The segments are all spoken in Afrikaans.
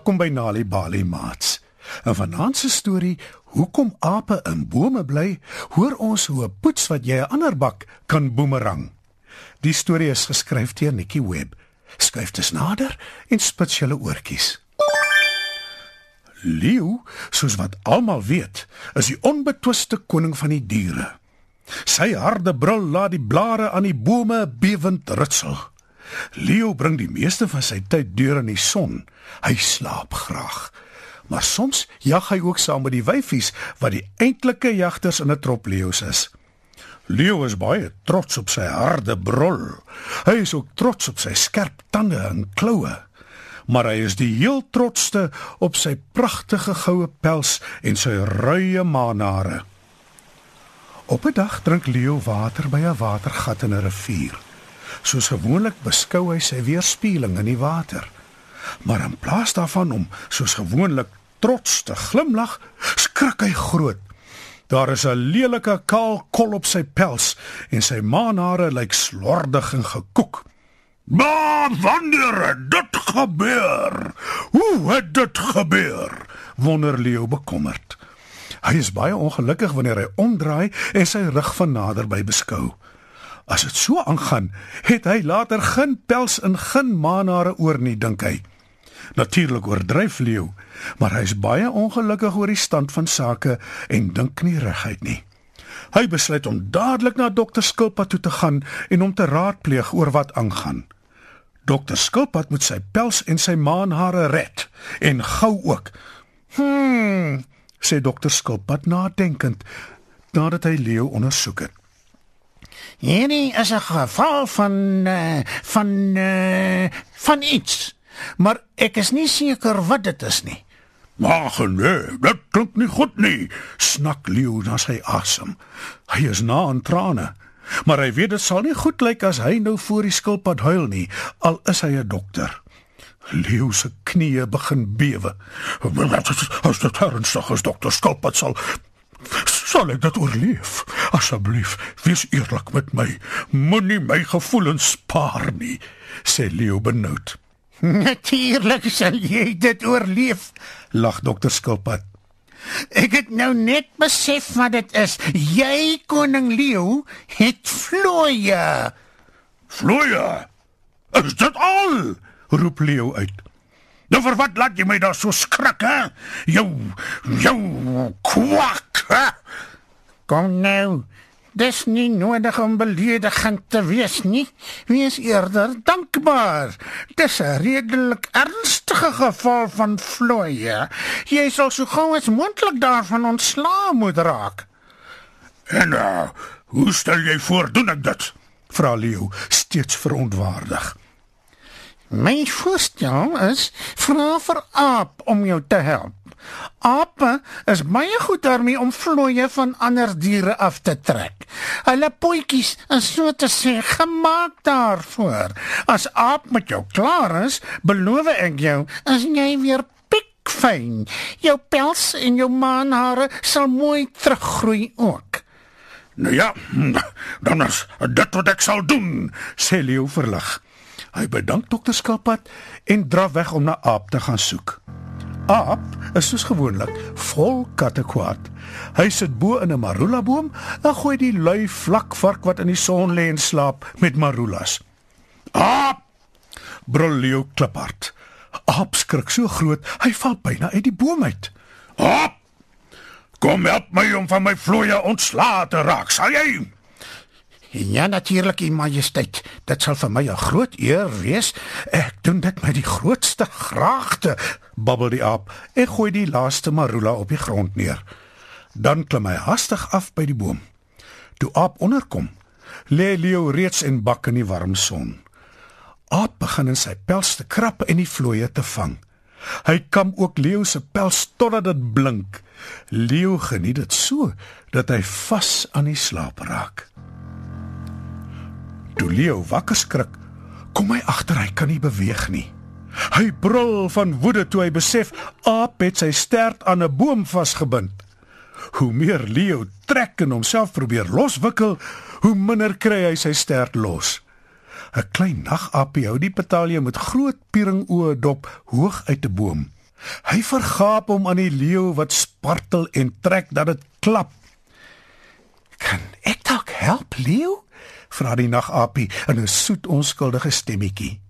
Welkom by Nali Bali Mats. 'n Vanaand se storie, hoekom ape in bome bly, hoor ons hoe 'n poets wat jy 'n ander bak kan boemerang. Die storie is geskryf deur Nikki Webb. Skryf dit nader en spits julle oortjies. Leeu, soos wat almal weet, is die onbetwiste koning van die diere. Sy harde brul laat die blare aan die bome bewend ritsel. Leo bring die meeste van sy tyd deur in die son. Hy slaap graag. Maar soms jag hy ook saam met die wyfies wat die eintlike jagters in 'n trop leeu's is. Leo is baie trots op sy harde brul. Hy is ook trots op sy skerp tande en kloue. Maar hy is die heel trotste op sy pragtige goue pels en sy ruie manare. Op 'n dag drink Leo water by 'n watergat in 'n rivier. Soos gewoonlik beskou hy sy weerspieëling in die water. Maar in plaas daarvan om soos gewoonlik trots te glimlag, skrik hy groot. Daar is 'n lelike kaal kol op sy pels en sy manare lyk slordig en gekoek. "Maar wanneer het dit gebeur? Hoe het dit gebeur?" wonder Leo bekommerd. Hy is baie ongelukkig wanneer hy omdraai en sy rug van naderby beskou. As dit so aangaan, het hy later geen pels en geen manare oor nie, dink hy. Natuurlik oordryf Leo, maar hy is baie ongelukkig oor die stand van sake en dink nie reguit nie. Hy besluit om dadelik na dokter Skilpad toe te gaan en hom te raadpleeg oor wat aangaan. Dokter Skilpad moet sy pels en sy manhare red en gou ook. Hm, sê dokter Skilpad nadenkend nadat hy Leo ondersoek het. Hierdie is 'n geval van uh, van uh, van iets, maar ek is nie seker wat dit is nie. Maar nee, dit klink nie goed nie, snak Leo na sy asem. Hy is na aan trane, maar hy weet dit sal nie goed lyk as hy nou voor die skilpad huil nie, al is hy 'n dokter. Leo se knieë begin bewe. As dit ernstig is, dokter Skilpad sal sal ek dit oorleef. Asseblief, wees eerlik met my. Moenie my gevoelens spaar nie, sê Leo benoud. Natuurlik sal jy dit oorleef, lag dokter Skilpad. Ek het nou net besef wat dit is. Jy koning Leo het vloeie. Vloeie? Is dit al? roep Leo uit. Nou vir wat laat jy my daar so skrik, hè? Jou jou kwak. Hè? Kom nou. Dis nie nodig om beledigend te wees nie. Wees eerder dankbaar. Dis 'n redelik ernstige geval van vloeie. Jy sal so gou as moontlik daarvan ontslaa moet raak. En nou, hoe stel jy voor doen ek dit? Vra Leo, steeds verontwaardig. My voorstel is vra vir aap om jou te help. Ape is baie goed daarmee om vlooie van ander diere af te trek. Hulle potjies is so te sê gemaak daarvoor. As aap met jou klaar is, beloof ek jou, as jy weer pikfyn, jou pels en jou manhare sal mooi teruggroei ook. Nou ja, dan is dit wat ek sal doen, sê Leo verlig. Hy bedank dokter Skilpad en draf weg om na Aap te gaan soek. Aap is soos gewoonlik vol kattekwaad. Hy sit bo in 'n marula boom en gooi die lui vlak vark wat in die son lê en slaap met marulas. Aap! brul Leo kliphard. Aap skrik so groot, hy val byna uit die boom uit. Aap! Kom help my om van my vloeie ontslae te raak, sal jy? Ja natuurlik, U Majesteit. Dit sal vir my 'n groot eer wees. Ek doen dit met die grootste graagte, babbel die aap en gooi die laaste marula op die grond neer. Dan klim hy hastig af by die boom. Toe aap onderkom, lê Leo reeds in bak in die warm son. Aap begin in sy pels te krap en die vlooie te vang. Hy kam ook Leo se pels totdat dit blink. Leo geniet dit so dat hy vas aan die slaap raak. Toe Leo wakker skrik, kom hy agter hy kan nie beweeg nie. Hy brul van woede toe hy besef Aap het sy stert aan 'n boom vasgebind. Hoe meer Leo trek en homself probeer loswikkel, hoe minder kry hy sy stert los. 'n Klein nagaapie hou die petalje met groot pieringoë dop hoog uit 'n boom. Hy vergaap hom aan die leeu wat spartel en trek dat dit klap. Kan ek dalk help, leeu? Vra die nagapie in 'n soet onskuldige stemmetjie.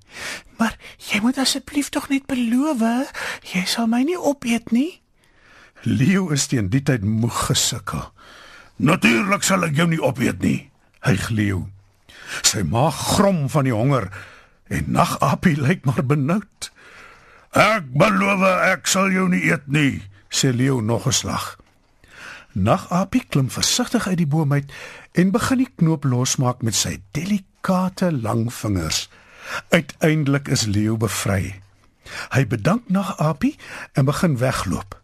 Maar jy moet asseblief tog net beloof, jy sal my nie opeet nie. Leeu is teen die tyd moeg gesukkel. Natuurlik sal ek jou nie opeet nie, hy gleeu. Sy maag grom van die honger en nagapie lyk maar benoud. Ek beloof ek sal jou nie eet nie, sê leeu nog 'n slag. Nagapie klim versigtig uit die boom uit en begin die knoop losmaak met sy delikate lang vingers. Uiteindelik is leeu bevry. Hy bedank Nagapie en begin wegloop.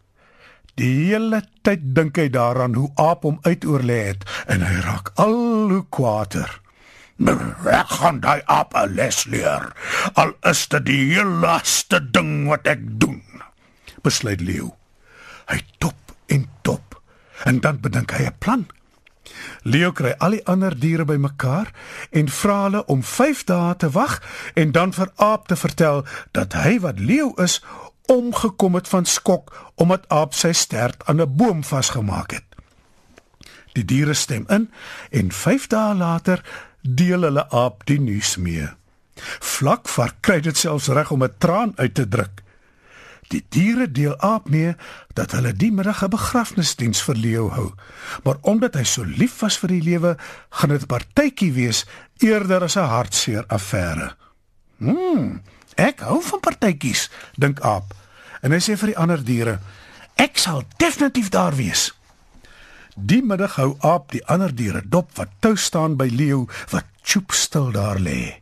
Die hele tyd dink hy daaraan hoe aap hom uitoorlê het en hy raak al hoe kwaader. Ek gaan daai aap 'n les leer. Al is dit die heel laaste ding wat ek doen. Besluit leeu. Hy top en top en dan bedink hy 'n plan. Leo kry al die ander diere bymekaar en vra hulle om 5 dae te wag en dan vir Aap te vertel dat hy wat leeu is omgekom het van skok omdat Aap sy stert aan 'n boom vasgemaak het. Die diere stem in en 5 dae later deel hulle Aap die nuus mee. Vlak vir kry dit selfs reg om 'n traan uit te druk. Die diere deel aap mee dat hulle die middag 'n begrafnisdiens vir Leo hou. Maar omdat hy so lief was vir die lewe, gaan dit 'n partytjie wees eerder as 'n hartseer affære. Hm, ek hou van partytjies, dink aap. En hy sê vir die ander diere: "Ek sal definitief daar wees." Die middag hou aap die ander diere dop wat tou staan by Leo wat choop stil daar lê.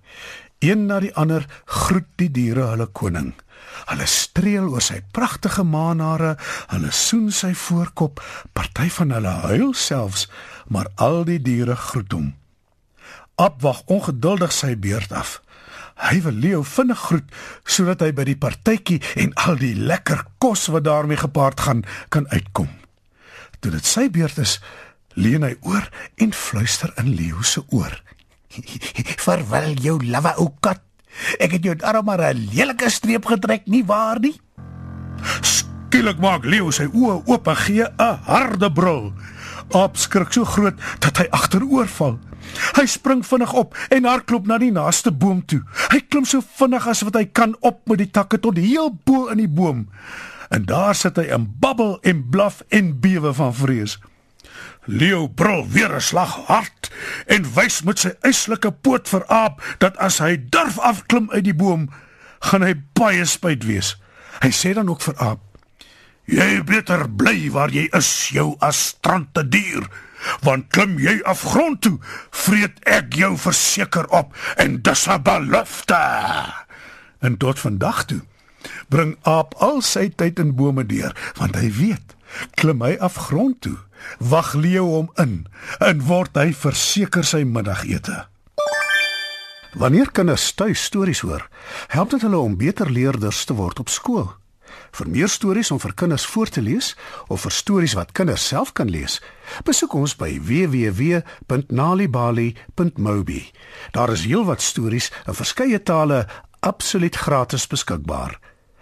Een na die ander groet die diere hulle koning. Hulle streel oor sy pragtige maanhare, hulle soen sy voorkop, party van hulle huil selfs, maar al die diere groet hom. Abwag ongeduldig sy beurt af. Hy wil Leo vinnig groet sodat hy by die partytjie en al die lekker kos wat daarmee gepaard gaan kan uitkom. Toe dit sy beurt is, leun hy oor en fluister in Leo se oor. "Verwel jou lawwe ou kat," Ek het jou darm maar 'n lelike streep getrek, nie waar nie? Skielik maak Leo sy oë oop en gee 'n harde brul. Aap skrik so groot dat hy agteroor val. Hy spring vinnig op en hardloop na die naaste boom toe. Hy klim so vinnig as wat hy kan op met die takke tot heel bo in die boom. En daar sit hy in babbel en blaf en bewe van vrees. Leo brul weer 'n slag hard en wys met sy eislike poot vir Aap dat as hy durf afklim uit die boom, gaan hy baie spyt wees. Hy sê dan ook vir Aap: "Jy beter bly waar jy is, jou astrante dier, want klim jy af grond toe, vreet ek jou verseker op en dis 'n belofte." En tot vandag toe bring Aap al sy tyd in bome deur, want hy weet klim hy af grond toe, wag Leo hom in en word hy verseker sy middagete. Wanneer kinders tuis stories hoor, help dit hulle om beter leerders te word op skool. Vir meer stories om vir kinders voor te lees of vir stories wat kinders self kan lees, besoek ons by www.nalibali.mobi. Daar is heelwat stories in verskeie tale absoluut gratis beskikbaar.